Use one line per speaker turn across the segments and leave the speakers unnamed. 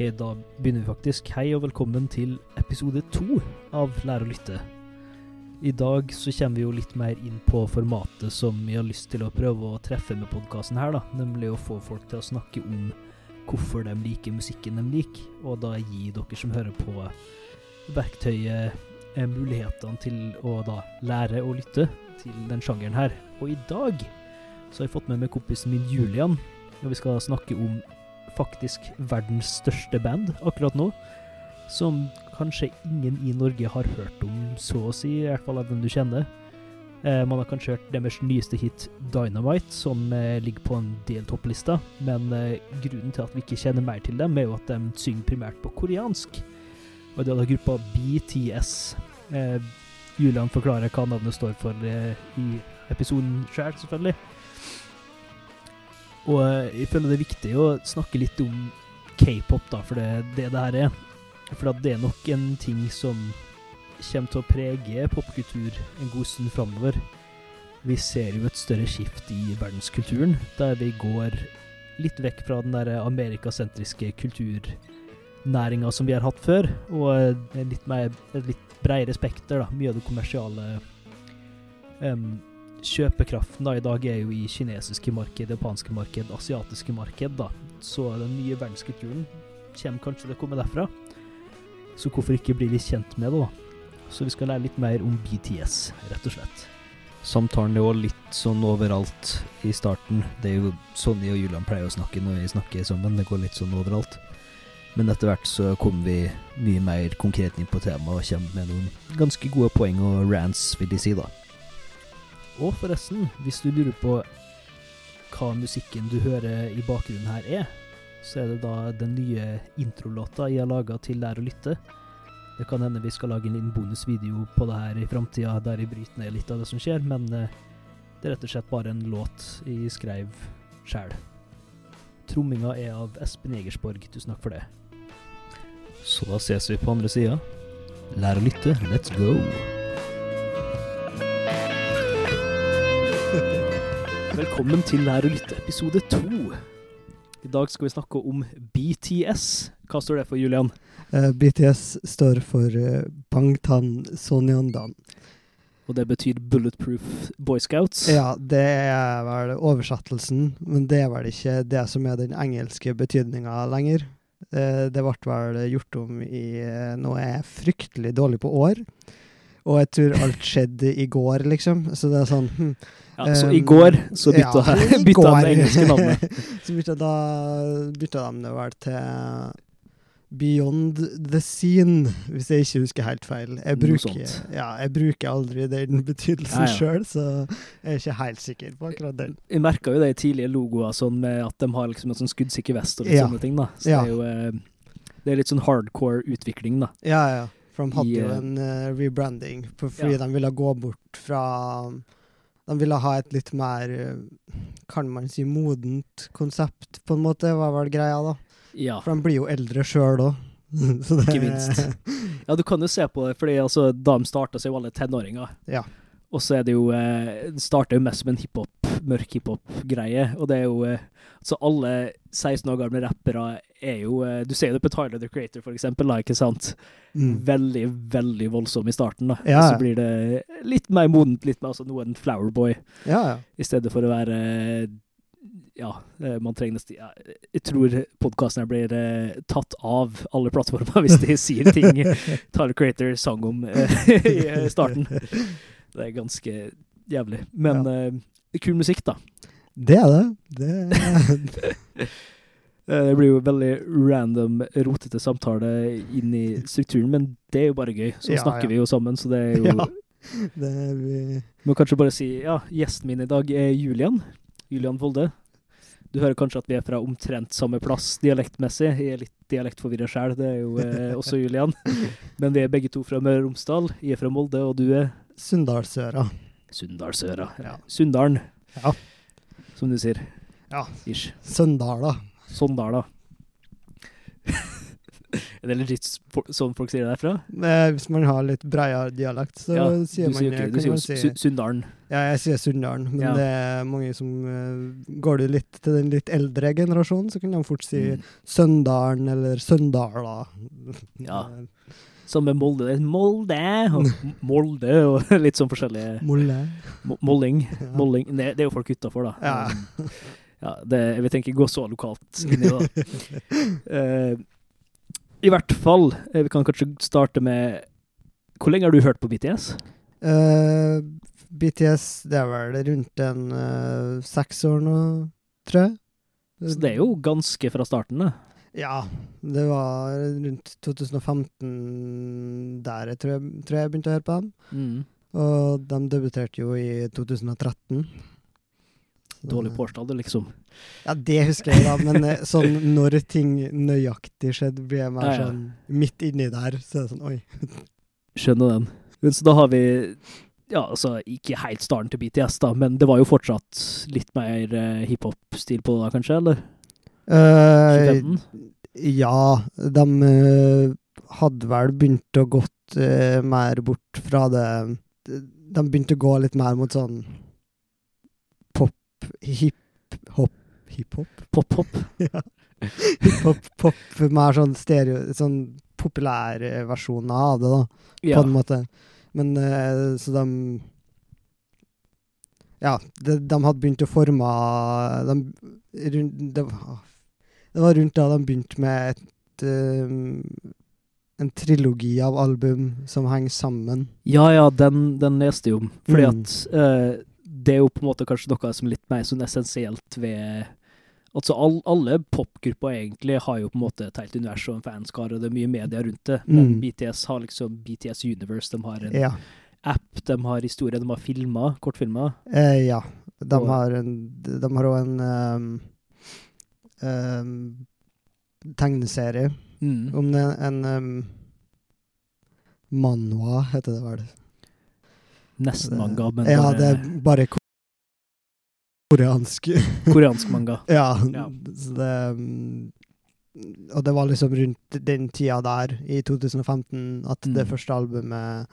Ok, da begynner vi faktisk. Hei og velkommen til episode to av Lære å lytte. I dag så kommer vi jo litt mer inn på formatet som vi har lyst til å prøve å treffe med podkasten her, da. Nemlig å få folk til å snakke om hvorfor de liker musikken de liker, og da gi dere som hører på verktøyet, eh, mulighetene til å da lære å lytte til den sjangeren her. Og i dag så har jeg fått med meg kompisen min Julian, og vi skal snakke om faktisk verdens største band akkurat nå. Som kanskje ingen i Norge har hørt om, så å si, i hvert fall av dem du kjenner. Eh, man har kanskje hørt deres nyeste hit 'Dynamite', som eh, ligger på en del topplister. Men eh, grunnen til at vi ikke kjenner mer til dem, er jo at de synger primært på koreansk. Og det er da gruppa BTS. Eh, Julian forklarer hva navnet står for eh, i episoden sjøl, selvfølgelig. Og jeg føler det er viktig å snakke litt om k-pop, da, for det det det her er. For det er nok en ting som kommer til å prege popkultur en god stund framover. Vi ser jo et større skift i verdenskulturen, der vi går litt vekk fra den der amerikasentriske kulturnæringa som vi har hatt før, og litt mer, et litt bredere spekter. da, Mye av det kommersiale em, Kjøpekraften da i dag er jo i kinesiske marked, japanske marked, asiatiske marked. da. Så den nye verdenskulturen kommer kanskje til å komme derfra. Så hvorfor ikke bli litt kjent med det, da? Så vi skal lære litt mer om BTS, rett og slett. Samtalen er jo litt sånn overalt i starten. Det er jo Sonny og Julian pleier å snakke når vi snakker sammen. Det går litt sånn overalt. Men etter hvert så kommer vi mye mer konkret inn på temaet og kommer med noen ganske gode poeng og rants, vil de si, da. Og forresten, hvis du lurer på hva musikken du hører i bakgrunnen her er, så er det da den nye introlåta jeg har laga til Lær å lytte. Det kan hende vi skal lage en liten bonusvideo på det her i framtida, der jeg bryter ned litt av det som skjer, men eh, det er rett og slett bare en låt jeg skrev sjæl. Tromminga er av Espen Egersborg, tusen takk for det. Så da ses vi på andre sida. Lær å lytte, let's go! Velkommen til Lær å lytte, episode to. I dag skal vi snakke om BTS. Hva står det for, Julian?
Uh, BTS står for uh, Bangtan Sonyeondan.
Og det betyr Bulletproof Boy Scouts.
Ja, det er vel oversettelsen, men det er vel ikke det som er den engelske betydninga lenger. Eh, det ble vel gjort om i noe jeg er fryktelig dårlig på år, og jeg tror alt skjedde i går, liksom. Så det er sånn hm,
Ja, så
Um,
i går så bytta,
ja, i
bytta
går.
det engelske navnet.
så bytta, da, bytta de det vel til Beyond the Scene, hvis jeg ikke husker helt feil. Jeg bruker, ja, jeg bruker aldri den betydelsen
Ja,
sjøl, så jeg er ikke helt sikker på akkurat den.
Jeg merka jo det i tidlige logoer, sånn med at de har liksom en sånn skuddsikker vest og litt sånne ting. da. Så det er jo eh, det er litt sånn hardcore utvikling, da.
Ja, ja. For de hadde
I,
jo en uh, rebranding, på- fordi
Ja.
de ville gå bort fra De ville ha et litt mer, eh, kan man si, modent konsept, på en måte, var vel greia, da.
Ja.
For de blir jo eldre sjøl òg.
Ikke minst. ja, du kan jo se på det, fordi altså, da de starta, så er jo alle tenåringer.
Ja.
Og så er det jo eh, starta jo mest som en hiphop, mørk hiphop-greie, og det er jo eh, Så alle 16 år gamle rappere er jo eh, Du ser det på Tyler the Creator, for eksempel, da, ikke sant?
Mm.
Veldig, veldig voldsom i starten, da.
Ja,
Og så blir det litt mer modent, litt mer altså noe en flowerboy,
Ja, ja.
i stedet for å være ja, eh, man trenger ja, Jeg tror podkasten blir tatt av alle plattformer hvis de sier ting Tyler Creator sang om i starten. Det er ganske jævlig. Men er kul musikk, da.
Det er det. Det
Eh, Det blir jo veldig random, rotete samtale inn i strukturen, men det er jo bare gøy. Så
Ja,
snakker
ja.
vi jo sammen, så det er jo
Ja. det er vi
Må kanskje bare si ja, gjesten min i dag er Julian. Julian Volde. Du hører kanskje at vi er fra omtrent samme plass dialektmessig. Jeg er litt dialektforvirra sjøl, det er jo eh, også Julian. Men vi er begge to fra Møre og Romsdal. Jeg er fra Molde, og du er
Sunndalsøra.
Sunndalsøra.
Ja.
Sunndalen,
Ja.
som du sier.
Ja.
Ish.
Søndala.
Sondala. Er det legit sånn folk sier det derfra?
Eh, Hvis man har litt breiere dialekt, så
Ja,
sier man
sier, okay, du sier jo
si,
Sunndalen.
Ja, jeg sier Sunndalen, men
Ja.
det er mange som eh, Går du litt til den litt eldre generasjonen, så kan de fort si
Mm.
Søndalen eller Søndala.
Ja. Som med Molde. Det Molde og Molde og litt sånn forskjellige
Molde.
Mo- Molling. Molling. Det, det er jo folk utafor, da.
Ja.
Um, ja, det, jeg vil tenke gå så lokalt inn i det. da. Eh, I hvert fall, eh, vi kan kanskje starte med Hvor lenge har du hørt på BTS?
Uh, BTS, det er vel rundt en uh, seks år nå, tror jeg.
Så det er jo ganske fra starten, da.
Ja, det var rundt 2015 der jeg tror jeg, tror jeg begynte å høre på dem.
Mm.
Og de debuterte jo i 2013.
Dårlig påstand, liksom.
Ja, det husker jeg, da, men eh, sånn når ting nøyaktig skjedde, blir jeg mer sånn midt inni der. Så er det sånn, oi.
Skjønner den. Men så da har vi Ja, altså, ikke helt starten til BTS, da, men det var jo fortsatt litt mer eh, hiphop-stil på det da, kanskje, eller? 25?
ja, de eh, hadde vel begynt å gått uh, mer bort fra det De begynte å gå litt mer mot sånn pop, hip-hop Hiphop?
Pop-pop.
ja. Hiphop, pop, mer sånn stereo Sånn populære versjoner av det, da.
Ja.
på en måte. Men så de Ja, de, de hadde begynt å forme de, det, var, det var rundt da de begynte med et uh, en trilogi av album som henger sammen.
Ja, ja, den, den leste jeg om. Fordi
Mm.
at uh, det er jo på en måte kanskje noe som er litt mer sånn essensielt ved Altså all, alle popgrupper egentlig har jo på en måte et helt univers og en fanskare, og det er mye media rundt det. Men
Mm.
BTS har liksom BTS Universe, de har en
Ja.
app, de har historie, de har filmer, kortfilmer.
Eh, ja. De
Og-
har en De har òg en ehm, ehm, tegneserie
Mm.
om det, en um, Manhwa, heter det vel.
Nesten manga, men
ja, det er bare koreansk.
koreansk manga.
ja,
Ja.
så det um, Og det var liksom rundt den tida der, i 2015, at det
Mm.
første albumet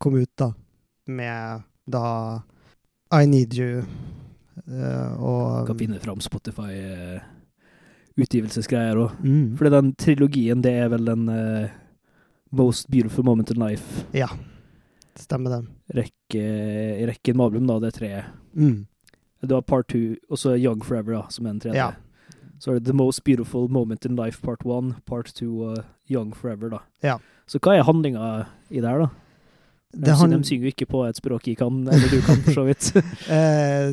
kom ut, da. Med da I Need You eh, og
Kan finne fram Spotify-utgivelsesgreier òg.
mm,
Fordi den trilogien, det er vel den uh, Most Beautiful Moment in Life.
Ja, stemmer det.
Rekke, rekken med album, da. Det er tre.
Mm.
Du har Part Two, og så Young Forever, da, som er den tredje.
Ja.
Så er det The Most Beautiful Moment in Life Part One, Part Two og Young Forever, da.
Ja.
Så hva er handlinga i det her, da? De,
Det han-
de synger jo ikke på et språk jeg kan, eller du kan, for så vidt.
Eh,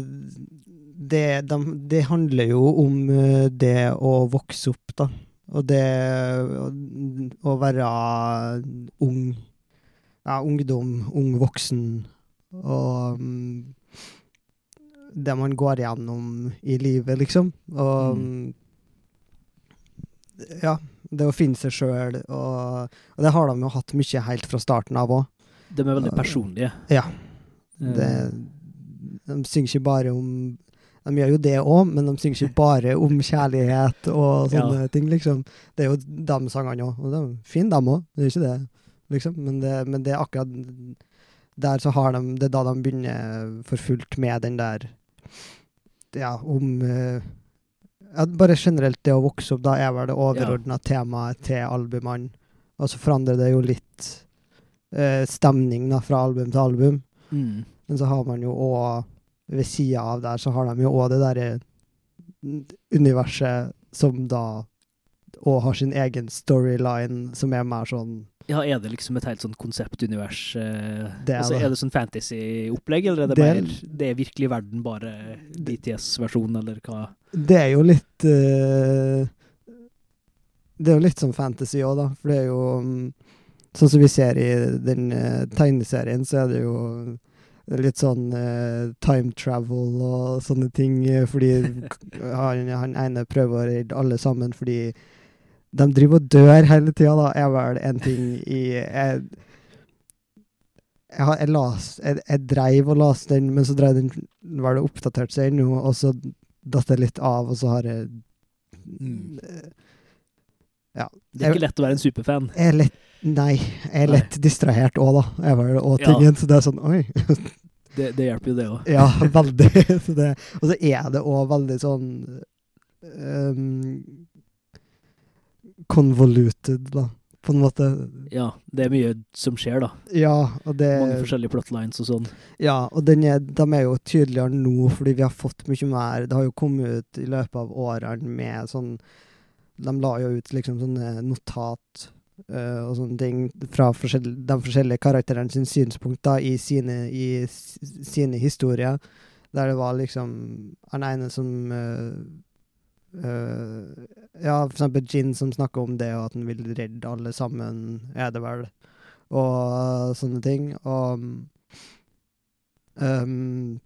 det, de, det handler jo om eh, det å vokse opp, da. Og det å, å være ung. Ja, ungdom, ung voksen. Og mm, det man går gjennom i livet, liksom. Og
Mm.
ja, det å finne seg sjøl. Og, og det har de jo hatt mye helt fra starten av òg.
De er veldig personlige.
Ja.
Eh,
Det, de synger ikke bare om De gjør jo det òg, men de synger ikke bare om kjærlighet og sånne ting, liksom. Det er jo de sangene òg, og de er fine, dem òg. Det er ikke det, liksom. Men det, men det er akkurat der så har de Det er da de begynner for fullt med den der Ja, om eh, ja, Bare generelt det å vokse opp, da er vel det overordna temaet til albumene. Og så forandrer det jo litt eh, stemning da, fra album til album.
mm.
Men så har man jo òg Ved sida av der så har de jo òg det derre universet som da òg har sin egen storyline, som er mer sånn
Ja, er det liksom et helt sånn konseptunivers eh,
Det er
altså. Er det sånn fantasy-opplegg, eller er det,
Det er-
mer Det er virkelig verden, bare DTS-versjon eller hva?
Det er jo litt uh, Det er jo litt sånn fantasy òg, da. For det er jo mm, Sånn som vi ser i den uh, tegneserien, så er det jo litt sånn uh, time travel og sånne ting, eh, fordi han, han ene prøver å redde alle sammen fordi de driver og dør hele tida, da, er vel en ting i Jeg, jeg, jeg, las, jeg, jeg dreiv og las den, men så dreiv den var det oppdatert seg ennå, og så datt det litt av, og så har jeg
Mm.
Ja.
Det er ikke lett å være en superfan.
Jeg er lett Nei, jeg er lett distrahert òg, da. Jeg var òg
Ja.
så det er sånn Oi.
Det, det hjelper jo, det òg.
Ja, veldig. Så det, og så er det òg veldig sånn um, Convoluted, da, på en måte.
Ja, det er mye som skjer, da.
Ja, og det
Mange forskjellige plotlines og sånn.
Ja, og den er, de er jo tydeligere nå, fordi vi har fått mye mer Det har jo kommet ut i løpet av årene med sånn De la jo ut liksom sånne notat uh, og sånne ting fra forskjell, de forskjellige karakterene sine synspunkt i sine, i sine historier, der det var liksom han ene som uh, Uh, Ja, for eksempel Gin som snakker om det, og at han vil redde alle sammen, er det vel, og sånne ting. Og um,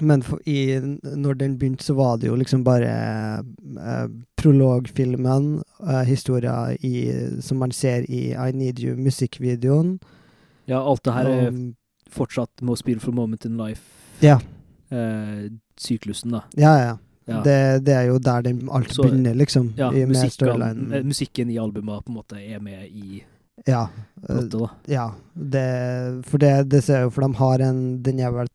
men for, i, når den begynte, så var det jo liksom bare eh, prologfilmen, uh, historia i, som man ser i I Need You-musikkvideoen.
Ja, alt det her er fortsatt Most Beautiful Moment in Life.
ja,
Eh, syklusen, da.
ja, ja.
Ja.
Det, det er jo der den, alt
Så-
begynner, liksom.
ja
i, med
musikken, musikken i albumet på en måte er med i
Ja.
plottet, da.
ja. Det, for det, det ser jeg jo, for de har en Den er vel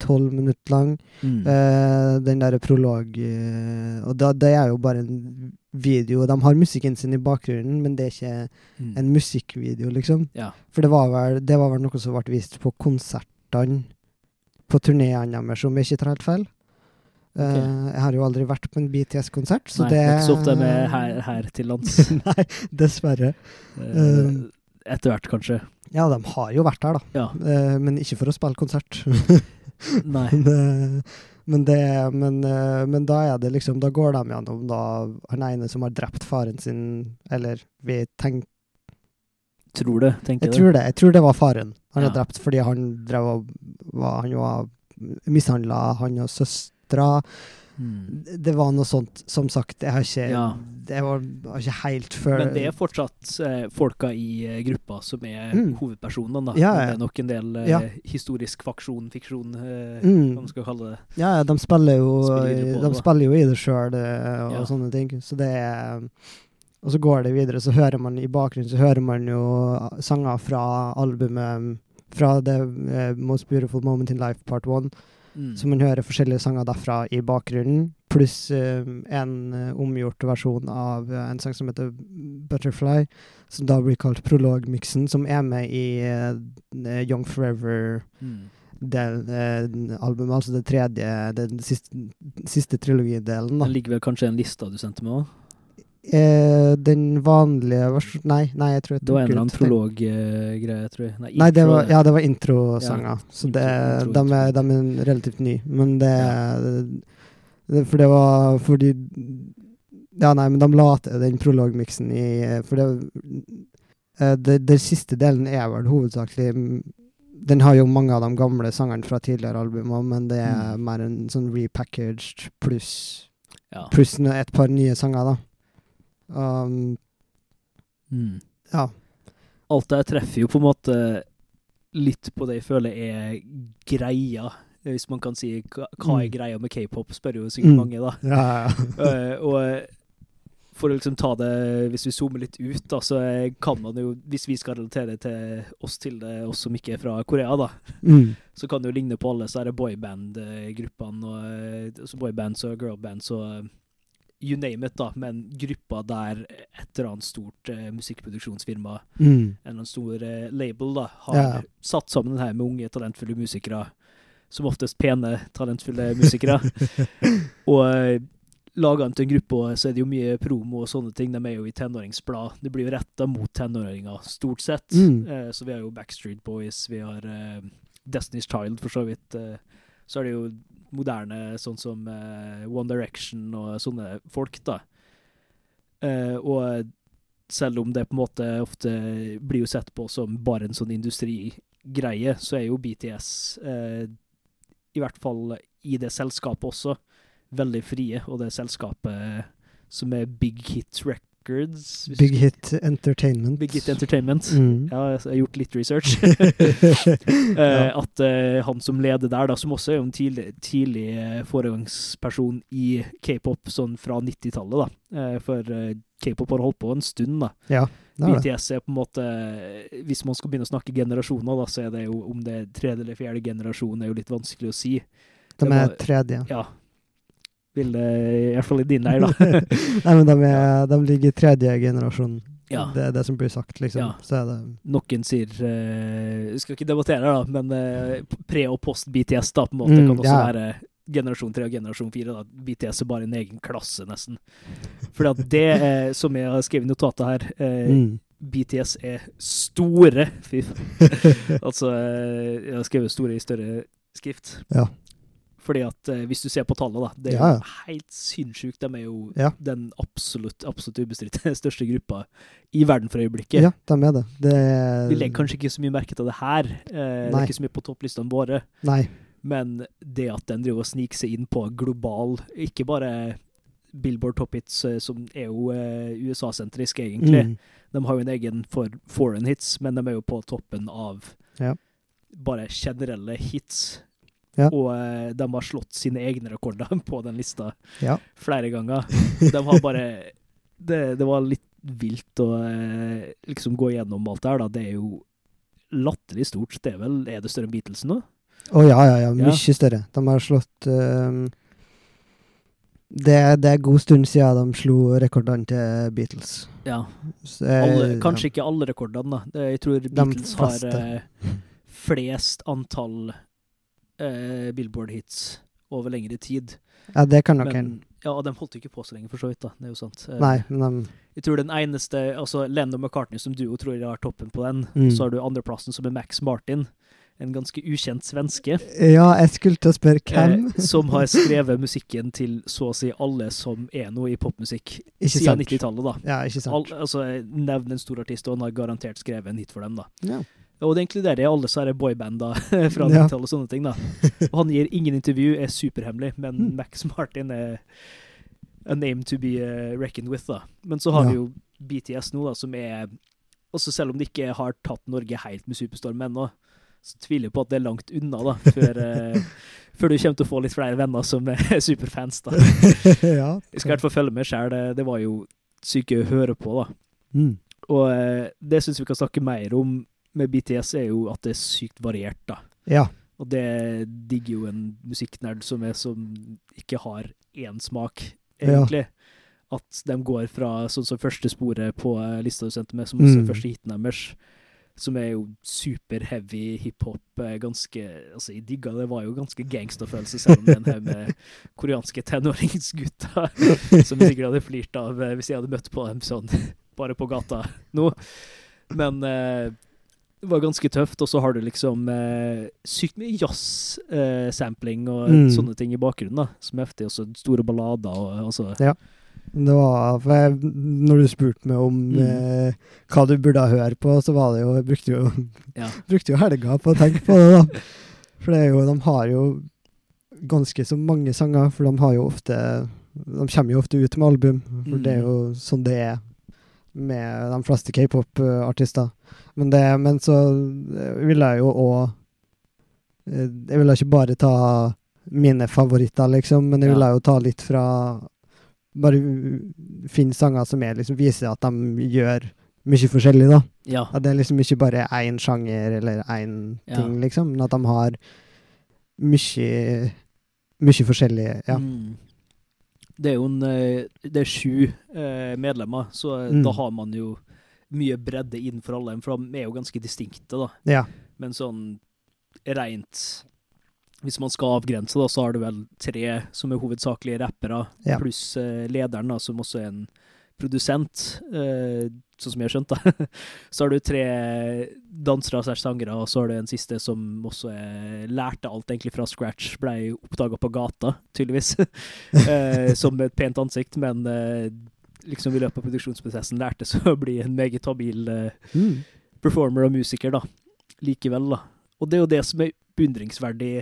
tolv minutter lang.
Mm.
Eh, den derre prolog eh, Og da, det er jo bare en video. De har musikken sin i bakgrunnen, men det er ikke
Mm.
en musikkvideo, liksom.
Ja.
For det var vel, det var vel noe som ble vist på konsertene på turneene deres, om jeg ikke tar helt feil. Okay.
Ok.
jeg har jo aldri vært på en BTS-konsert, så
Nei,
det
er ikke så ofte med her, her til lands.
Nei, dessverre.
Eh,
Um,
Etter hvert, kanskje.
Ja, de har jo vært her, da.
Ja.
Eh, men ikke for å spille konsert.
Nei.
Men, men, det, men, eh, men da er det liksom Da går de gjennom da han ene som har drept faren sin, eller vi tenker
Tror det, tenker
Jeg tror det. Jeg tror det var faren han har drept fordi han drev og var, Han var mishandla han og søstera.
Mm.
Det var noe sånt. Som sagt, jeg har ikke
Ja.
Det var, var ikke helt før
Men det er fortsatt eh, folka i eh, gruppa som er
Mm.
hovedpersonene, da.
Ja, ja.
Det er nok en del eh, historisk faksjon, fiksjon, eh,
Mm.
hva man skal kalle det.
Ja, ja, de spiller jo,
Spiller videre på
de
da.
spiller jo i det sjøl og
Ja.
sånne ting. Så det er Og så går det videre, så hører man i bakgrunnen så hører man jo sanger fra albumet Fra det eh, Most Beautiful Moment in Life Part 1.
Mm.
Så man hører forskjellige sanger derfra i bakgrunnen, pluss uh, en uh, omgjort versjon av uh, en sang som heter Butterfly, som da blir kalt prologmiksen, som er med i Young Forever
Mm.
del, albumet, altså det tredje, den siste, siste trilogidelen. Den
Det ligger vel kanskje en liste du sendte meg òg?
Eh, den vanlige versjonen Nei, nei, jeg tror jeg
Det var en eller annen prolog-greie, tror jeg. Nei,
Nei, det var, ja, det var introsanger.
Ja,
så det,
intro, intro,
de, er, de er relativt nye. Men det, det For det var fordi Ja, nei, men de la til den prologmiksen i For det, eh, Den siste delen er vel hovedsakelig Den har jo mange av de gamle sangene fra tidligere albumer, men det er
Mm.
mer en sånn repackaged pluss
Ja.
Pluss et par nye sanger, da. Um,
Mm.
ja.
Alt det her treffer jo på en måte litt på det jeg føler er greia, hvis man kan si hva hva er
Mm.
greia med k-pop, spør jo sikkert
Mm.
mange, da.
Ja, ja.
uh, og for å liksom ta det, hvis vi zoomer litt ut, da, så kan man jo, hvis vi skal relatere til oss til det, oss som ikke er fra Korea, da,
Mm.
så kan det jo ligne på alle så er det boyband-gruppene, og eh, altså boybands og girlbands og eh, you name it, da, men gruppa der et eller annet stort uh, musikkproduksjonsfirma,
Mm.
en eller annen stor uh, label, da, har
Ja.
satt sammen den her med unge, talentfulle musikere, som oftest pene, talentfulle musikere, og uh, laga dem til en gruppe, og så er det jo mye promo og sånne ting. De er jo i tenåringsblad. Det blir jo retta mot tenåringer, stort sett.
Mm.
Uh, så vi har jo Backstreet Boys, vi har eh, Destiny's Child, for så vidt. Eh, så er det jo moderne, sånn som uh, One Direction og sånne folk, da. Uh, og selv om det på en måte ofte blir jo sett på som bare en sånn industrigreie, så er jo BTS, uh, i hvert fall i det selskapet også, veldig frie. Og det selskapet som er Big Hit Rec Records.
Big Hit Entertainment.
Big Hit Entertainment.
Mm.
Ja, jeg har gjort litt research.
ja.
Eh, at uh, han som leder der, da, som også er en tidlig, tidlig eh, foregangsperson i k-pop sånn fra 90-tallet, da. For k-pop har holdt på en stund, da.
ja, er.
BTS er på en måte Hvis man skal begynne å snakke generasjoner, da, så er det jo om det er tredje eller fjerde generasjon, er jo litt vanskelig å si.
De er tredje.
Ja. Vil I hvert fall i din leir, da.
Nei, men de, er, de ligger i tredje generasjon.
Ja.
Det er det som blir sagt, liksom.
Ja.
Så er det
Noen sier uh, skal ikke debattere da, men uh, pre- og post-BTS da, på en måte
Mm,
kan også
ja.
være generasjon 3 og generasjon 4. Da. BTS er bare en egen klasse, nesten. For det, eh, som jeg har skrevet i notatet her eh,
mm.
BTS er store. Fy faen. altså, eh, jeg har skrevet store i større skrift.
Ja.
Fordi at eh, hvis du ser på tallet, da, det er jo
ja.
helt sinnssykt. De er jo
Ja.
den absolutt, absolutt ubestridte største gruppa i verden for øyeblikket.
Ja, de er det. det
Vi legger kanskje ikke så mye merke til det her. Eh, det er ikke så mye på topplistene våre.
Nei.
Men det at den driver og sniker seg inn på global Ikke bare Billboard Top Hits, eh, som er jo eh, USA-sentrisk, egentlig.
Mm.
De har jo en egen for foreign hits, men de er jo på toppen av
Ja.
bare generelle hits.
Ja.
Og eh, de har slått sine egne rekorder på den lista
Ja.
flere ganger. De har bare Det, det var litt vilt å eh, liksom gå gjennom alt det her, da. Det er jo latterlig stort. Det er vel Er det større enn Beatles nå?
Å oh, ja, ja.
Ja.
Mye større. De har slått ehm, det, det er god stund siden de slo rekordene til Beatles.
Ja.
Så, eh,
Alle, kanskje ikke alle rekordene, da. Jeg tror Beatles har flest antall eh, Billboard-hits over lengre tid.
Ja, det kan nok hende.
Ja, og de holdt jo ikke på så lenge, for så vidt. da, det er jo sant. Eh,
Nei, men de
Jeg tror den eneste altså Lennon og McCartney som duo tror jeg har toppen på den.
Mm.
Så har du andreplassen som er Max Martin, en ganske ukjent svenske.
Ja, jeg skulle til å spørre hvem.
Eh, som har skrevet musikken til så å si alle som er noe i popmusikk
Ikke
siden
sant.
90-tallet. da.
Ja, ikke sant.
Al altså, Nevn en stor artist, og han har garantert skrevet en hit for dem. da.
Ja.
Og det inkluderer alle sånne boybanda fra
Ja.
90-tallet og sånne ting. da. Og han gir ingen intervju, er superhemmelig, men
Mm.
Max Martin er a name to be uh, reckoned with. da. Men så har
Ja.
vi jo BTS nå, da, som er også Selv om de ikke har tatt Norge helt med Superstorm ennå, så tviler jeg på at det er langt unna, da, før, uh, før du kommer til å få litt flere venner som er superfans. da.
ja.
Jeg skal i hvert fall følge med sjøl. Det, det var jo syke å høre på, da.
Mm.
Og uh, det syns vi kan snakke mer om med BTS, er jo at det er sykt variert, da.
ja.
Og det digger jo en musikknerd som er som ikke har én smak,
Ja.
egentlig. At de går fra sånn som første sporet på eh, lista du sendte med, som også er
Mm.
første hiten deres, som er jo super-heavy hiphop. eh, Ganske Altså, jeg digga det. var jo ganske gangsterfølelse, selv om det er en haug med koreanske tenåringsgutter som jeg sikkert hadde flirt av eh, hvis jeg hadde møtt på dem sånn bare på gata nå. Men eh, det var ganske tøft. Og så har du liksom eh, sykt mye jazz-sampling og
Mm.
sånne ting i bakgrunnen, da, som er heftig. Og så store ballader og altså
Det var for jeg, Når du spurte meg om
Mm.
eh, hva du burde høre på, så var det jo Jeg brukte jo,
Ja.
brukte jo helga på å tenke på det, da. For det er jo, de har jo ganske så mange sanger, for de har jo ofte De kommer jo ofte ut med album, for
Mm.
det er jo sånn det er med de fleste k-pop-artister. Men, men så ville jeg jo òg Jeg ville ikke bare ta mine favoritter, liksom, men jeg
Ja.
ville jo ta litt fra Bare finne sanger som er, liksom, viser at de gjør mye forskjellig, da.
ja.
At det er liksom ikke bare én sjanger eller én
Ja.
ting, liksom, men at de har mye Mye forskjellig, ja.
Mm. Det er jo en eh, Det er sju eh, medlemmer, så eh,
Mm.
da har man jo mye bredde innenfor alle, for de er jo ganske distinkte, da.
Ja.
Men sånn rent Hvis man skal avgrense, da, så har du vel tre som er hovedsakelig rappere,
Ja.
pluss lederen, da, som også er en produsent, eh, sånn som jeg har skjønt. da. Så har du tre dansere slash sangere, og så har du en siste som også lærte alt egentlig fra scratch. Ble oppdaga på gata, tydeligvis, eh, som et pent ansikt, men eh, liksom i løpet av produksjonsprosessen lærte seg å bli en meget habil
Mm.
performer og musiker, da. Likevel, da. Og det er jo det som er beundringsverdig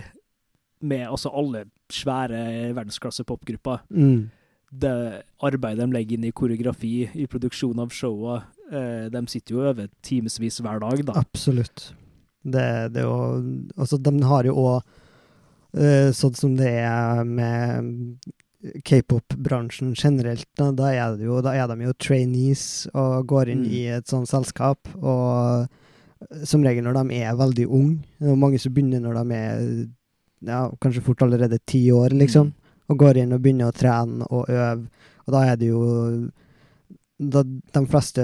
med altså alle svære verdensklasse popgrupper.
Mm.
Det arbeidet de legger inn i koreografi, i produksjon av showa, eh, de sitter jo over timevis hver dag, da.
Absolutt. Det, det jo Altså, de har jo òg uh, Sånn som det er med k-pop-bransjen generelt, da, da, er det jo, da er de jo trainees og går inn
Mm.
i et sånt selskap. Og som regel når de er veldig unge. Det er mange som begynner når de er ja, kanskje fort allerede ti år, liksom.
Mm.
Og går inn og begynner å trene og øve. Og da er det jo da, De fleste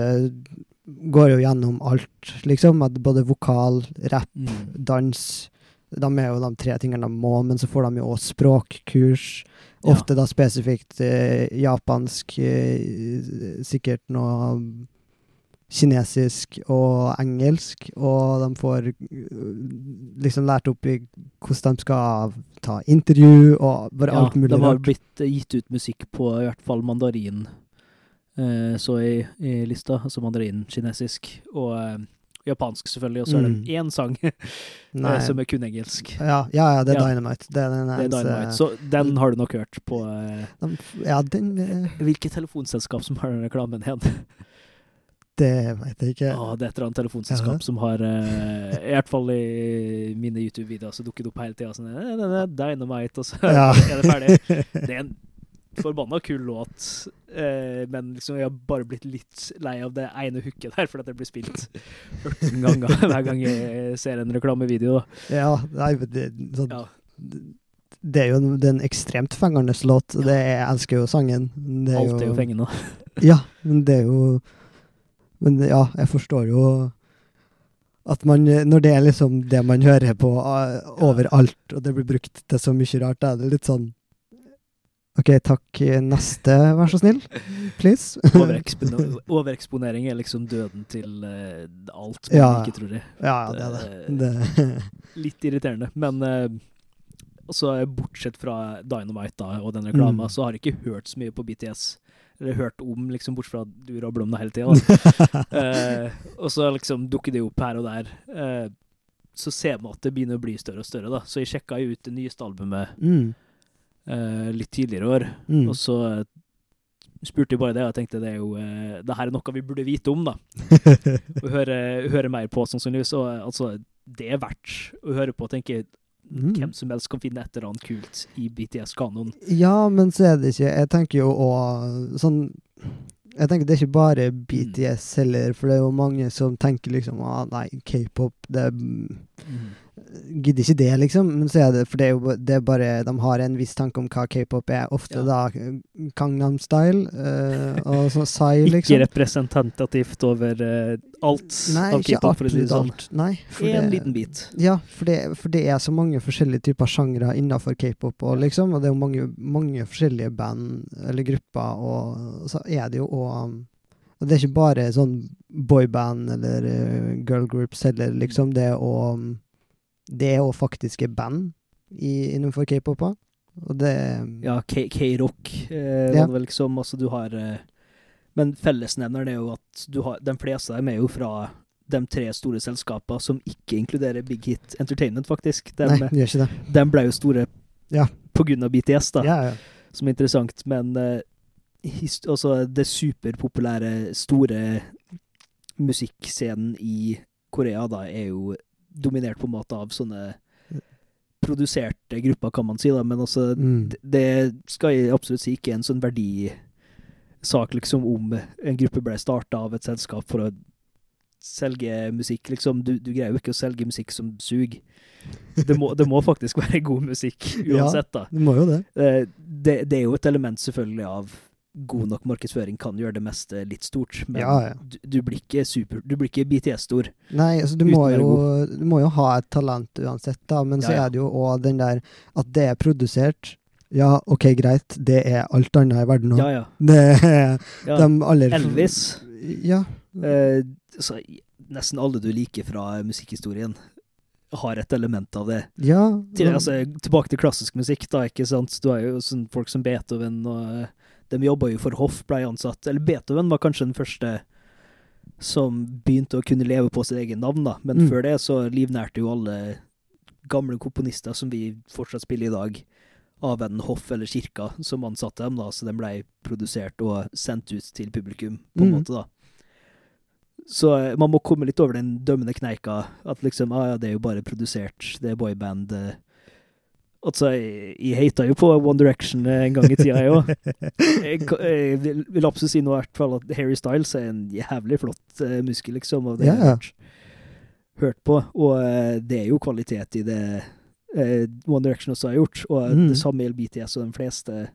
går jo gjennom alt, liksom. At både vokal, rapp,
Mm.
dans De er jo de tre tingene de må, men så får de jo også språkkurs.
Ja.
Ofte da spesifikt eh, japansk, eh, sikkert noe kinesisk og engelsk, og de får eh, liksom lært opp i hvordan de skal ta intervju og bare alt mulig
de har
rart.
blitt eh, gitt ut musikk på i hvert fall mandarin, eh, så i, i lista, altså mandarin kinesisk, og eh, japansk selvfølgelig, og så er
Mm.
det én sang eh, som er kun engelsk.
Ja, ja, ja, det er
Ja.
Dynamite. Det er den
Det er Dynamite, så den har du nok hørt på eh,
de, Ja, den
Hvilket telefonselskap som har den reklamen igjen?
Det veit jeg ikke.
Ja, det er et eller annet telefonselskap som har eh, I hvert fall i mine YouTube-videoer så dukker det opp hele tida sånn eh, Dynamite, og så
Ja.
er det ferdig. Det er en forbanna kul låt, eh, men liksom jeg har bare blitt litt lei av det ene hooket der, fordi det blir spilt 14 ganger hver gang jeg ser en reklamevideo.
Ja, nei, det, sånn,
Ja.
det er jo en, det er en ekstremt fengende låt. Det, jeg elsker jo sangen. Det er
Alt er jo fengende.
Ja, men det er jo Men ja, jeg forstår jo at man Når det er liksom det man hører på overalt, og det blir brukt til så mye rart, da er det litt sånn OK, takk. Neste, vær så snill. Please.
Overeksponer overeksponering er liksom døden til uh, alt man
Ja.
ikke tror i.
ja, ja, det er det. det.
Litt irriterende, men uh, bortsett fra Dynamite da, og den reklama,
Mm.
så har jeg ikke hørt så mye på BTS. Eller hørt om, liksom, bortsett fra at du rabler om det hele tida. eh, og så liksom dukker det opp her og der. Eh, så ser man at det begynner å bli større og større, da. Så jeg sjekka ut det nyeste albumet
mm.
eh, litt tidligere i år,
Mm.
og så eh, spurte jeg bare det, og jeg tenkte det er jo eh, Det her er noe vi burde vite om, da. Og høre, høre mer på, sannsynligvis. Og eh, altså, det er verdt å høre på, tenker jeg.
Mm.
Hvem som helst kan finne et eller annet kult i BTS-kanoen.
Ja, men så er det ikke Jeg tenker jo òg sånn Jeg tenker det er ikke bare BTS heller, for det er jo mange som tenker liksom ah, Nei, k-pop, det Gidder ikke det, liksom. Men så er det For det er jo det er bare De har en viss tanke om hva k-pop er. Ofte
Ja.
da eh, Gangnam Style uh, og sånn Psy,
Ikke
liksom.
representativt over uh, alt
Nei,
av k-pop, for å si det sånn.
Nei. for
En
det-
liten bit.
Ja, for det, for det er så mange forskjellige typer sjangre innenfor k-pop, og liksom, og det er jo mange, mange forskjellige band eller grupper, og så er det jo òg Og det er ikke bare sånn boyband eller uh, girl groups heller, liksom. Det er òg Det er òg faktiske band i, innenfor k-pop. Og det
Ja, K-rock eh,
Ja.
var det vel liksom. Altså, du har eh, Men fellesnevneren er jo at du har De fleste av dem er jo fra de tre store selskapene som ikke inkluderer Big Hit Entertainment, faktisk. De,
Nei, det gjør ikke det.
de ble jo store
Ja.
på grunn av BTS, da.
Ja, ja.
som er interessant, men eh, his- altså, det superpopulære, store musikkscenen i Korea da er jo dominert på en måte av sånne produserte grupper, kan man si, da, men altså
Mm.
det- det skal jeg absolutt si ikke er en sånn verdisak, liksom, om en gruppe ble starta av et selskap for å selge musikk, liksom. Du, du greier jo ikke å selge musikk som suger. Det det må faktisk være god musikk uansett, da.
Du må jo det.
Eh, det, det er jo et element selvfølgelig av god nok markedsføring kan gjøre det meste litt stort, men
Ja, ja.
Du, du blir ikke super Du blir ikke BTS-stor.
Nei, altså du må, jo, du må jo ha et talent uansett, da, men så
Ja, så
er det jo òg den der at det er produsert. Ja, OK, greit, det er alt annet i verden nå.
Ja, ja.
Det de aller
Elvis.
Ja.
Eh, så, nesten alle du liker fra musikkhistorien, har et element av det.
ja
Til, altså, tilbake til klassisk musikk, da, ikke sant. Du har jo sånn folk som Beethoven og De jobba jo for hoff, ble ansatt. Eller Beethoven var kanskje den første som begynte å kunne leve på sitt egen navn, da. Men
Mm.
før det så livnærte jo alle gamle komponister som vi fortsatt spiller i dag, av en hoff eller kirka som ansatte dem, da, så de ble produsert og sendt ut til publikum, på en
Mm.
måte, da. Så eh, man må komme litt over den dømmende kneika, at liksom, ah, ja, det er jo bare produsert, det er boyband. eh. Altså, jeg, jeg hata jo på One Direction en gang i tida, jeg òg. Jeg, jeg vil vil absolutt si nå i hvert fall at Harry Styles er en jævlig flott uh, muskel, liksom, og det har jeg hørt, på. Og uh, det er jo kvalitet i det uh, One Direction også har gjort, og
Mm.
det samme gjelder BTS og de fleste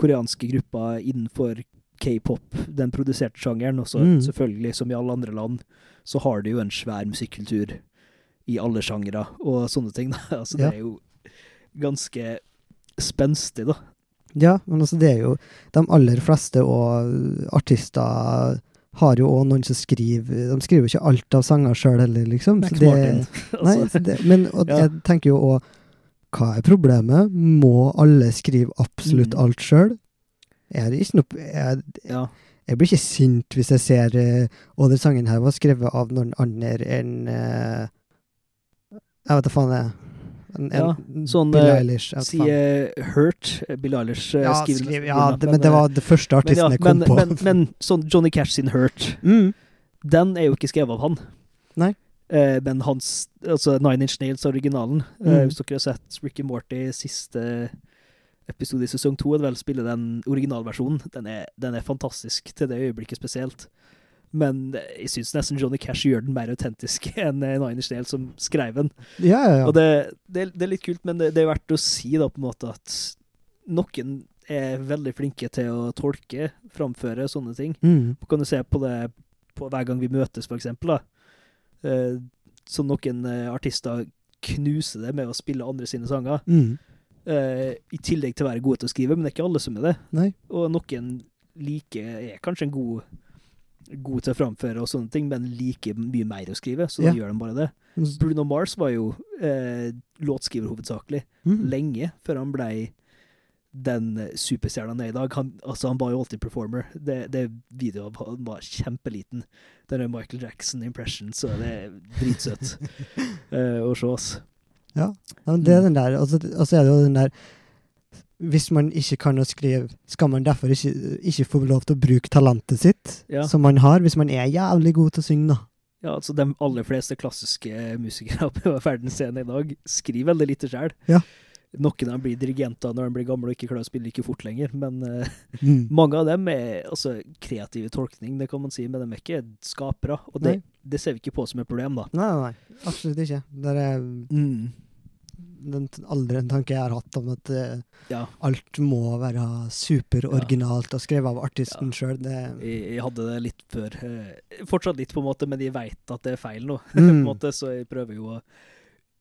koreanske grupper innenfor k-pop, den produserte sjangeren. Og så
Mm.
selvfølgelig, som i alle andre land, så har de jo en svær musikkultur i alle sjangere og sånne ting. Altså. Det er jo ganske spenstig, da.
Ja, men altså det er jo De aller fleste og artister har jo òg noen som skriver De skriver jo ikke alt av sanger sjøl heller, liksom. Så det- Nei,
altså,
så det, men og
Ja.
jeg tenker jo òg Hva er problemet? Må alle skrive absolutt
Mm.
alt sjøl? Er det ikke noe jeg,
ja.
jeg blir ikke sint hvis jeg ser uh, Og den sangen her var skrevet av noen andre enn eh, Jeg vet da faen, jeg. En, en,
Ja, sånn,
Billie
eh,
Eilish. Sier
Si eh, Hurt. eh, Bill Eilish
ja,
skriver
skriv, ja det, men det var det første
men,
artisten jeg kom
men,
på.
Men, men sånn Johnny Cash sin Hurt,
mm.
den er jo ikke skrevet av han.
Nei.
Eh, men hans Altså Nine Inch Nails, originalen. Eh,
Mm.
hvis dere har sett Ricky Morty siste episode i sesong to, er det vel spille den originalversjonen. Den er, den er fantastisk til det øyeblikket spesielt. Men jeg syns nesten Johnny Cash gjør den mer autentisk enn eh, Nine Inch som skrev den.
Ja, ja, ja.
Og det, det, det er litt kult, men det, det er verdt å si da på en måte at noen er veldig flinke til å tolke, framføre sånne ting.
Mm.
Kan du se på det på hver gang vi møtes, for eksempel. Da. Eh, så noen eh, artister knuser det med å spille andre sine sanger.
Mm.
Eh, I tillegg til å være gode til å skrive, men det er ikke alle som er det.
Nei.
Og noen liker er kanskje en god, god til å framføre og sånne ting, men liker mye mer å skrive, så
Ja.
da gjør de bare det. Bruno Mars var jo eh, låtskriver hovedsakelig,
Mm.
lenge før han blei den superstjerna han er i dag. Han, altså, han var jo alltid performer. Det, det videoet av han var kjempeliten. Den er Michael Jackson-impression, så det er dritsøtt eh, å se oss.
Ja, men det er den der, altså, altså er det jo den der Hvis man ikke kan å skrive, skal man derfor ikke, ikke få lov til å bruke talentet sitt
Ja.
som man har, hvis man er jævlig god til å synge, da.
Ja, altså De aller fleste klassiske musikere på verdensscenen i dag skriver veldig lite sjøl.
Ja.
Noen av dem blir dirigenter når de blir gamle og ikke klarer å spille like fort lenger. Men eh,
Mm.
mange av dem er altså kreative tolkning, det kan man si, men de er ikke skapere. Og det, det ser vi ikke på som et problem, da.
Nei, nei, absolutt ikke. Det er den aldri en tanke jeg har hatt om at uh,
Ja.
alt må være superoriginalt og skrevet av artisten sjøl.
Jeg, jeg hadde det litt før. Uh, fortsatt litt, på en måte, men jeg veit at det er feil nå. på en
Mm.
måte, så jeg prøver jo å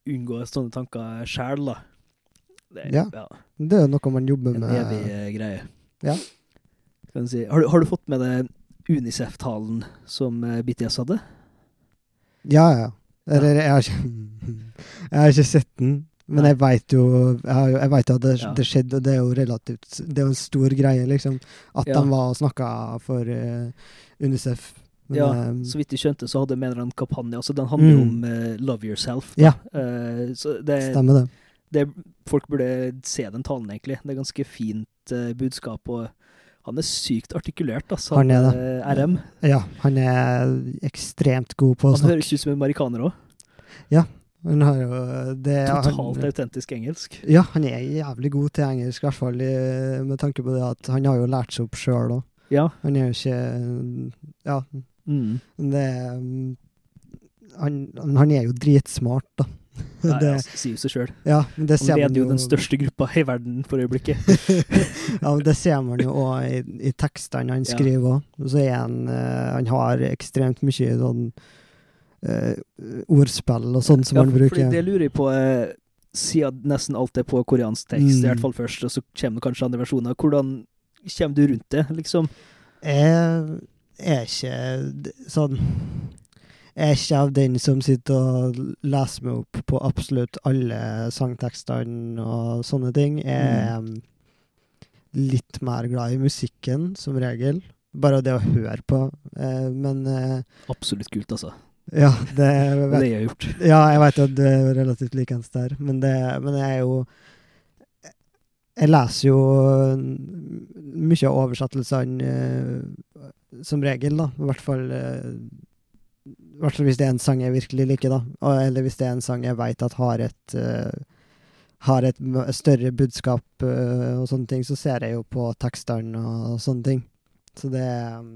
unngå sånne tanker sjæl, da. Det,
Ja.
ja.
det er jo noe man jobber
En
med.
evig eh, greie.
Ja.
Kan si. har, du, har du fått med deg Unicef-talen som BTS hadde?
Ja, ja. Eller jeg har ikke Jeg har ikke sett den, men jeg veit jo Jeg, vet at det,
Ja.
det skjedde, og det er jo relativt Det er jo en stor greie, liksom. At
Ja.
de var og snakka for uh, Unicef. Men,
Ja,
eh,
Så vidt jeg skjønte, så hadde Mener en kampanje. Altså, den handler jo
Mm.
om uh, 'love yourself'. da.
Ja.
Uh, så det,
stemmer det.
det, folk burde se den talen, egentlig. Det er ganske fint budskap. og han er sykt artikulert, altså.
Han er det.
RM.
Ja, han er ekstremt god på å snakke.
Han høres ut som en marikaner òg.
Han har jo det,
Totalt
han,
autentisk engelsk.
Ja, han er jævlig god til engelsk, i hvert fall med tanke på det at han har jo lært seg opp sjøl òg.
Ja.
Han er jo ikke Ja,
Mm.
det han, han er jo dritsmart, da.
Nei,
det,
sier seg sjøl.
ja,
Han
ser man
leder jo den største gruppa i verden for øyeblikket.
ja, men det ser man jo òg i, i tekstene han skriver òg. Så er han eh, Han har ekstremt mye sånn eh, ordspill og sånn som
ja, man
bruker.
fordi det lurer jeg på, eh, siden nesten alt er på koreansk tekst,
Mm.
i hvert fall først, og så kommer det kanskje andre versjoner. Hvordan kommer du rundt det, liksom?
Jeg er ikke sånn Jeg er ikke av den som sitter og leser meg opp på absolutt alle sangtekstene og sånne ting. Jeg er um, litt mer glad i musikken, som regel. Bare det å høre på. Eh, men eh,
Absolutt kult, altså.
Ja, det
Det
vet,
har jeg gjort.
Ja, jeg vet at du er relativt likens der, men, det, men jeg er jo Jeg leser jo mm, mye av oversettelsene eh, som regel, da. I hvert fall eh, hvert fall hvis det er en sang jeg virkelig liker, da. Eller hvis det er en sang jeg veit at har et eh, har et større budskap og sånne ting, så ser jeg jo på tekstene og, sånne ting. Så det um,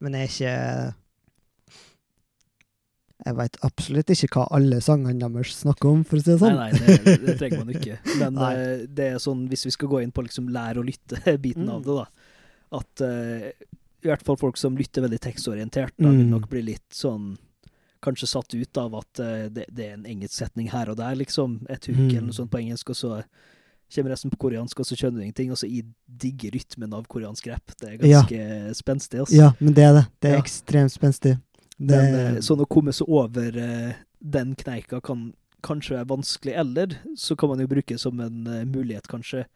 Men jeg er ikke Jeg veit absolutt ikke hva alle sangene deres snakker om, for å si det sånn.
Nei, nei, det, det trenger man ikke. Men eh, det er sånn, hvis vi skal gå inn på liksom lære å lytte-biten
Mm.
av det, da, at uh, i hvert fall folk som lytter veldig tekstorientert, da vil
Mm.
nok bli litt sånn Kanskje satt ut av at uh, det, det er en engelsk setning her og der, liksom. Et hook
Mm.
eller noe sånt på engelsk, og så kommer resten på koreansk, og så skjønner du ingenting. Og så jeg digger rytmen av koreansk rap. Det er
Ja.
ganske spenstig, altså.
Ja, men det er det. Det er
Ja.
ekstremt spenstig. Det,
Men eh, sånn å komme seg over eh, den kneika kan kanskje være vanskelig, eller så kan man jo bruke som en eh, mulighet, kanskje,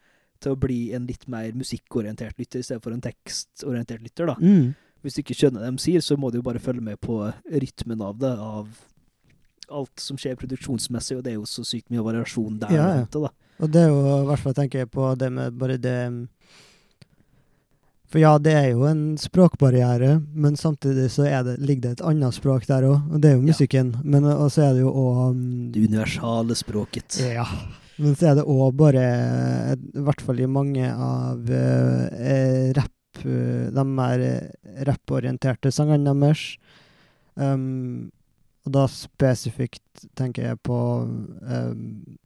til å bli en litt mer musikkorientert lytter i stedet for en tekstorientert lytter, da.
mm,
Hvis du ikke skjønner det de sier, så må du jo bare følge med på rytmen av det, av alt som skjer produksjonsmessig, og det er jo så sykt mye variasjon der.
Ja, ja.
da.
Og det er jo i hvert fall tenker jeg på det med bare det For ja, det er jo en språkbarriere, men samtidig så det, ligger det et annet språk der òg, og det er jo
Ja.
musikken. Men og så er det jo òg
Det universale språket.
Ja. Men så er det òg bare, i hvert fall i mange av eh, rapp eh, De mer rapporienterte sangene deres. Um, og da spesifikt tenker jeg på um,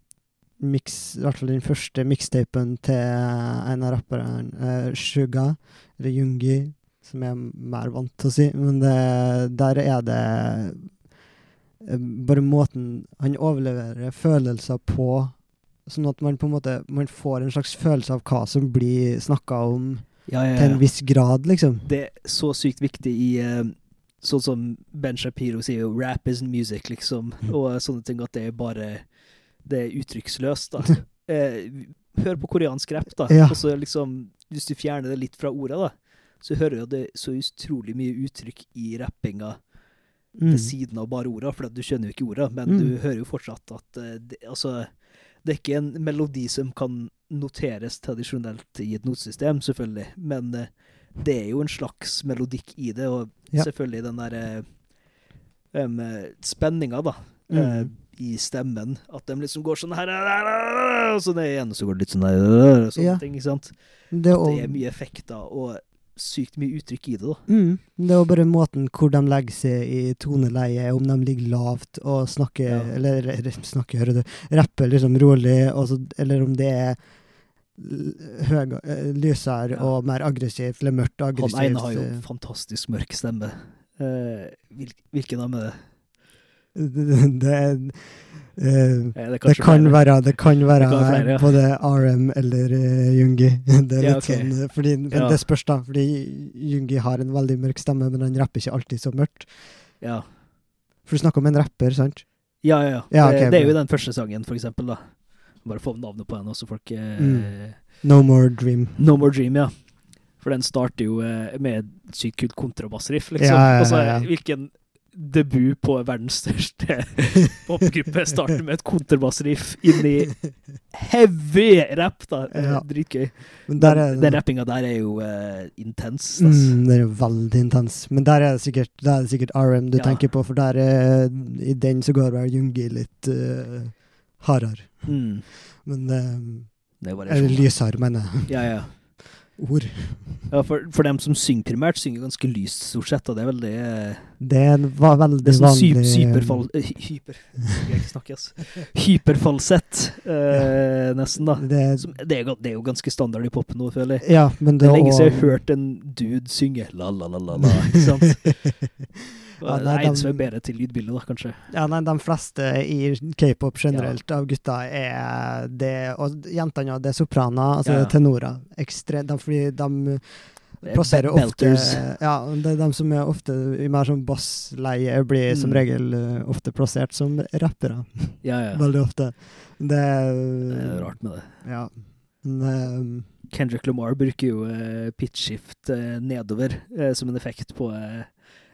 mix, i hvert fall den første mixtapen til en av rapperne, uh, Suga, eller Jungi, som jeg er mer vant til å si. Men det, der er det eh, bare måten han overleverer følelser på, sånn at man på en måte man får en slags følelse av hva som blir snakka om,
Ja, ja,
til en viss grad, liksom.
det er så sykt viktig i uh Sånn som Ben Shapiro sier jo 'rap isn't music', liksom,
Mm.
og sånne ting at det er bare Det er uttrykksløst, da. Eh, hør på koreansk rap, da.
Ja.
Og så liksom Hvis du fjerner det litt fra ordet, da, så hører du det så utrolig mye uttrykk i rappinga
Mm.
ved siden av bare orda, for du skjønner jo ikke orda, men
Mm.
du hører jo fortsatt at eh, det, altså, det er ikke en melodi som kan noteres tradisjonelt i et notesystem, selvfølgelig, men eh, det er jo en slags melodikk i det, og
Ja.
selvfølgelig den der um, spenninga, da,
Mm.
I stemmen, at de liksom går sånn her, og så ned igjen, og så går det litt sånn her, og sånne
Ja.
ting, ikke sant?
Det
At det er mye effekter og sykt mye uttrykk i det, da.
Mm. Det er jo bare måten hvor de legger seg i toneleie, om de ligger lavt og snakker
Ja.
Eller snakker, hører du. Rapper liksom rolig, og så, eller om det er høy, eh, lysere
Ja.
og mer aggressivt, eller mørkt
Han
aggressivt.
ene har jo
eh,
fantastisk mørk stemme. Eh, hvilken av
dem er
Det,
det,
det
være, det kan være
Det kan være flere, ja.
både RM eller uh, Jungi. Det er
Ja,
litt
ok.
sånn, eh, fordi, men
Ja.
det spørs, da. Fordi Jungi har en veldig mørk stemme, men han rapper ikke alltid så mørkt.
Ja.
For du snakker om en rapper, sant?
Ja, ja, ja.
Ja,
det, er jo den første sangen, for eksempel. da. Bare få navnet på den, så folk eh,
Mm. No More Dream.
No More Dream, ja. For den starter jo eh, med et sykt kult kontrabassriff, liksom.
Ja, ja, ja, ja, Altså,
hvilken debut på verdens største popgruppe starter med et kontrabassriff inn i heavy rap, da.
Ja.
Dritgøy.
Men der
Men
er det
den rappinga der er jo uh, intens, altså.
Mm, den er veldig intens. Men der er det sikkert, der er det sikkert RM du
Ja.
tenker på, for der er, i den så går vel Jungi litt uh, hardere.
Mm.
Men uh,
Det er
Eller
sånn.
lysere, mener jeg.
Ja, ja.
Ord.
ja for, for dem som synger primært, synger ganske lyst, stort sett, og det er veldig
Det er en va veldig
Det er sånn
vanlig
syperfall... eh, hy- Hyper... Jeg ikke snakke, ass. Hyperfalsett, ja. nesten, da.
Det er,
Som, det, er, det er jo ganske standard i popen nå, føler jeg.
ja, men
Det
det
er lenge siden jeg har hørt en dude synge la-la-la-la, ikke sant?
Ja, nei,
er som bedre til lydbildet, da, kanskje.
Ja, nei, de fleste i k-pop generelt av gutta er det Og jentene, det er sopraner, altså
Ja, ja.
tenorer. Ekstre, de, fordi de
er
plasserer ofte. Ja, det er de som er ofte i mer sånn bassleie, blir som
Mm.
regel eh, ofte plassert som rappere.
Ja, ja.
Veldig ofte. Det
Det
er
rart med det.
Ja. Men,
Kendrick Lamar bruker jo uh, pitchskift uh, nedover uh, som en effekt på eh,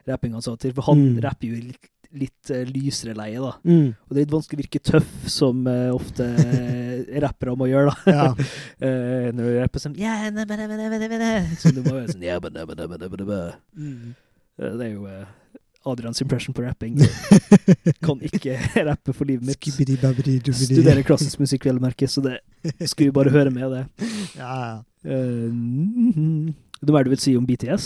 rappinga hans av og til. For han
Mm.
rapper jo litt, litt uh, lysere leie, da.
Mm.
Og det er litt vanskelig å virke tøff, som uh, ofte eh, rappere må gjøre, da.
Ja.
uh, når du rapper sånn yeah. Så du må være sånn yeah, ba, na, ba.
Mm.
Det er jo Adrians impression på rapping. Kan ikke rappe for livet mitt. Studerer klassisk musikk, vel å merke, så det skulle vi bare høre med det.
Ja, ja.
Uh, hva er det du vil si om BTS?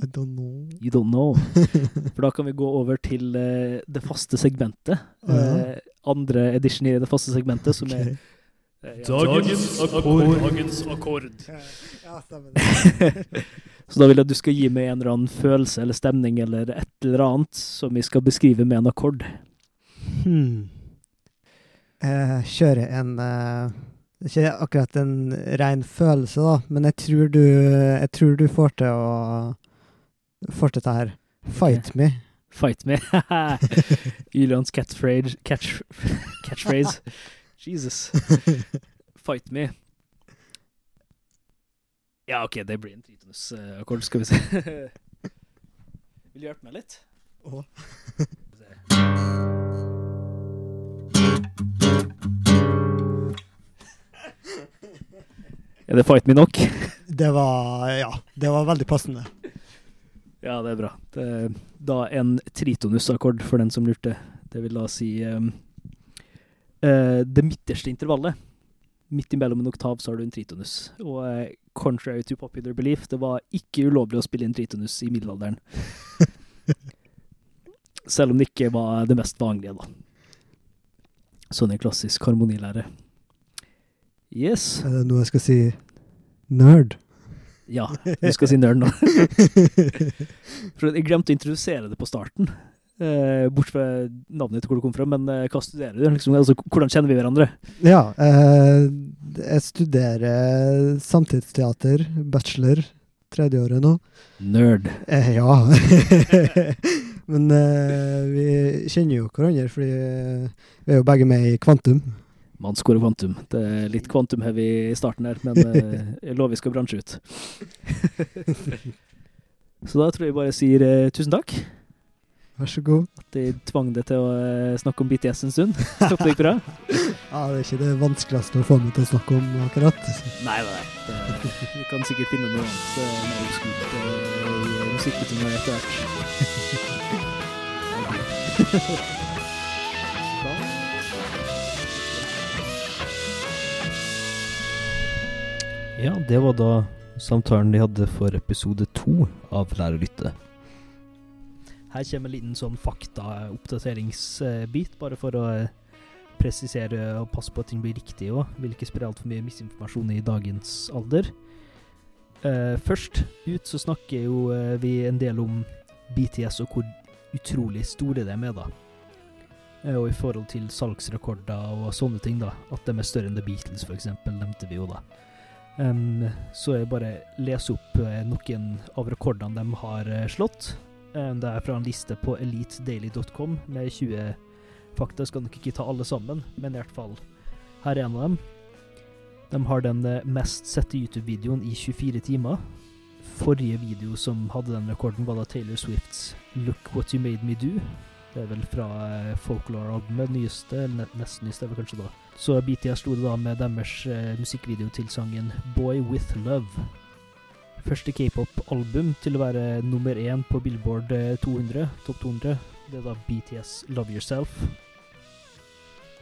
I don't know.
You don't know. For da kan vi gå over til uh, det faste segmentet.
Uh.
Eh, andre edition i det faste segmentet, som er
Ok.
eh, ja.
Dagens akkord. Dagens akkord.
Ja, stemmer det.
Så da vil jeg at du skal gi meg en eller annen følelse eller stemning eller et eller annet som vi skal beskrive med en akkord.
Hmm. Eh, kjøre en eh, Ikke akkurat en ren følelse, da, men jeg tror du, jeg tror du får til å Dette her. Fight me.
Fight me. Ylons catchphrase, catch, catchphrase. Jesus. Fight me. Ja, OK, det blir en tritonusakkord, skal vi se. Vil du hjelpe meg litt?
Å.
Er det fight me nok?
Det var Ja, det var veldig passende.
Ja, det er bra. Det er da en tritonus-akkord, for den som lurte. Det vil da si um, uh, det midterste intervallet. Midt imellom en oktav så har du en tritonus. Og uh, contrary to popular belief, det var ikke ulovlig å spille inn tritonus i middelalderen. Selv om det ikke var det mest vanlige, da. Sånn en klassisk harmonilære. Yes.
Er det noe jeg skal si nerd?
Ja, du skal si nerd nå. Jeg glemte å introdusere det på starten. Eh, bort fra navnet til hvor du kom fra, men eh, hva studerer du? Liksom, altså, hvordan kjenner vi hverandre?
Ja, eh, jeg studerer samtidsteater, bachelor, tredjeåret nå.
Nerd.
Eh, ja. Men eh, vi kjenner jo hverandre, fordi eh, vi er jo begge med i Kvantum.
Man scorer kvantum. Det er litt kvantum-heavy i starten her, men eh, jeg lover vi skal bransje ut. Så da tror jeg bare sier eh, tusen takk.
Vær så god.
At jeg tvang deg til å eh, snakke om BTS en stund. Håper det gikk bra.
Ja, det er ikke det vanskeligste å få meg til å snakke om akkurat.
Nei, nei. Det, vi kan sikkert finne noe annet eh, mer obskurt eh, i musikkbetinget etter hvert. Ja, det var da samtalen de hadde for episode to av Lær å lytte. Her kommer en liten sånn faktaoppdateringsbit, bare for å eh, presisere og passe på at ting blir riktig òg. Vil ikke spre altfor mye misinformasjon i dagens alder. Uh, først ut så snakker jo uh, vi en del om BTS og hvor utrolig store de er, da. Uh, og i forhold til salgsrekorder og sånne ting, da. At de er større enn The Beatles, eksempel, nevnte vi jo da. Em, så jeg bare leser opp eh, noen av rekordene de har eh, slått. Um, det er fra en liste på elitedaily.com med 20 fakta. Skal nok ikke ta alle sammen, men i hvert fall her er en av dem. De har den eh, mest sette YouTube-videoen i 24 timer. Forrige video som hadde den rekorden, var da Taylor Swifts 'Look What You Made Me Do'. Det er vel fra eh, Folklore-albumet, nyeste, eller nesten nest nyeste, er kanskje da. Så BTS sto det da med deres eh, musikkvideo til sangen 'Boy With Love'. Første k-pop-album til å være nummer én på Billboard eh, 200, topp 200. Det er da BTS 'Love Yourself'.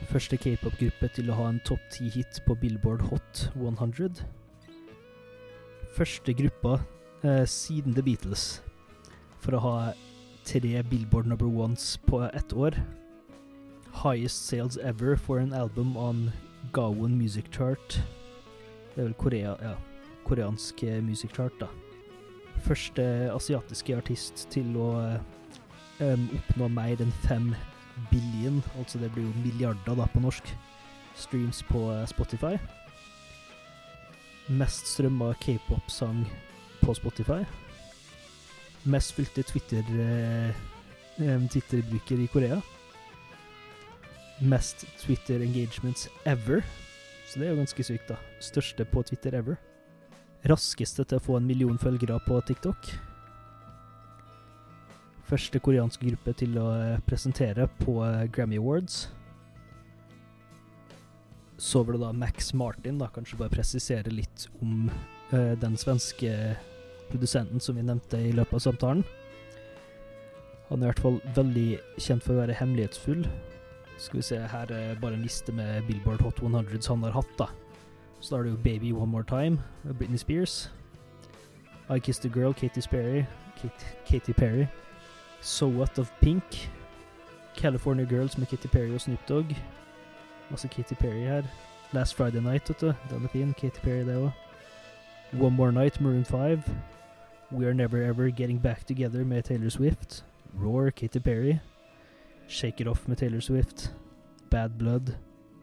Første k-pop-gruppe til å ha en topp 10-hit på Billboard Hot 100. Første gruppa eh, siden The Beatles for å ha tre Billboard number ones på ett år. Highest sales ever for an album on Gawon Music Chart. Det er vel Korea, ja, koreansk eh, music chart, da. Første asiatiske artist til å um, oppnå mer enn fem billion, altså det blir jo milliarder da på norsk, streams på eh, Spotify. Mest strømma k-pop-sang på Spotify. Mest Twitter eh, Twitter-bruker i Korea. Mest Twitter engagements ever. Så det er jo ganske sykt, da. Største på Twitter ever. Raskeste til å få en million følgere på TikTok. Første koreanske gruppe til å eh, presentere på eh, Grammy Awards. Så var det da Max Martin, da kanskje bare presisere litt om eh, den svenske produsenten som vi nevnte i løpet av samtalen. Han er i hvert fall veldig kjent for å være hemmelighetsfull. Skal vi se, her er bare en liste med Billboard Hot 100s han har hatt, da. Så da er det jo Baby One More Time, Britney Spears. I Kissed a Girl, Katy Perry. Kate, Katy Perry. So What of Pink. California Girls med Katy Perry og Snoop Dogg. Masse Katy Perry her. Last Friday Night, vet du. Den er fin. Katy Perry, det òg. One More Night, Maroon 5. We Are Never Ever Getting Back Together med Taylor Swift. Roar, Katy Perry. Shake It Off med Taylor Swift. Bad Blood,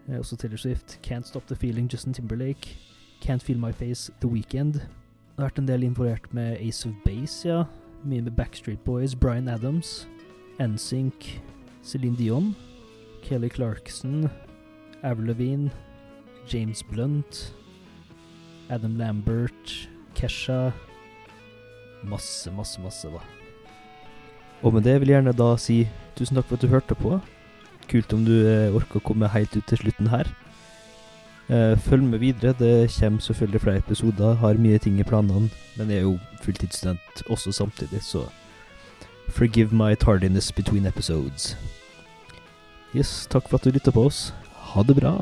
eh, også Taylor Swift. Can't Stop The Feeling, Justin Timberlake. Can't Feel My Face, The Weekend. Det har vært en del involvert med Ace of Base, ja. Mye med Backstreet Boys, Bryan Adams, NSYNC, Celine Dion, Kelly Clarkson, Avril Lavigne, James Blunt, Adam Lambert, Kesha Masse, masse, masse, da. Og med det vil jeg gjerne da si tusen takk for at du hørte på. Kult om du eh, orker å komme helt ut til slutten her. Eh, følg med videre. Det kommer selvfølgelig flere episoder. Har mye ting i planene. Men jeg er jo fulltidsstudent også samtidig, så forgive my tardiness between episodes. Yes, takk for at du lytta på oss. Ha det bra.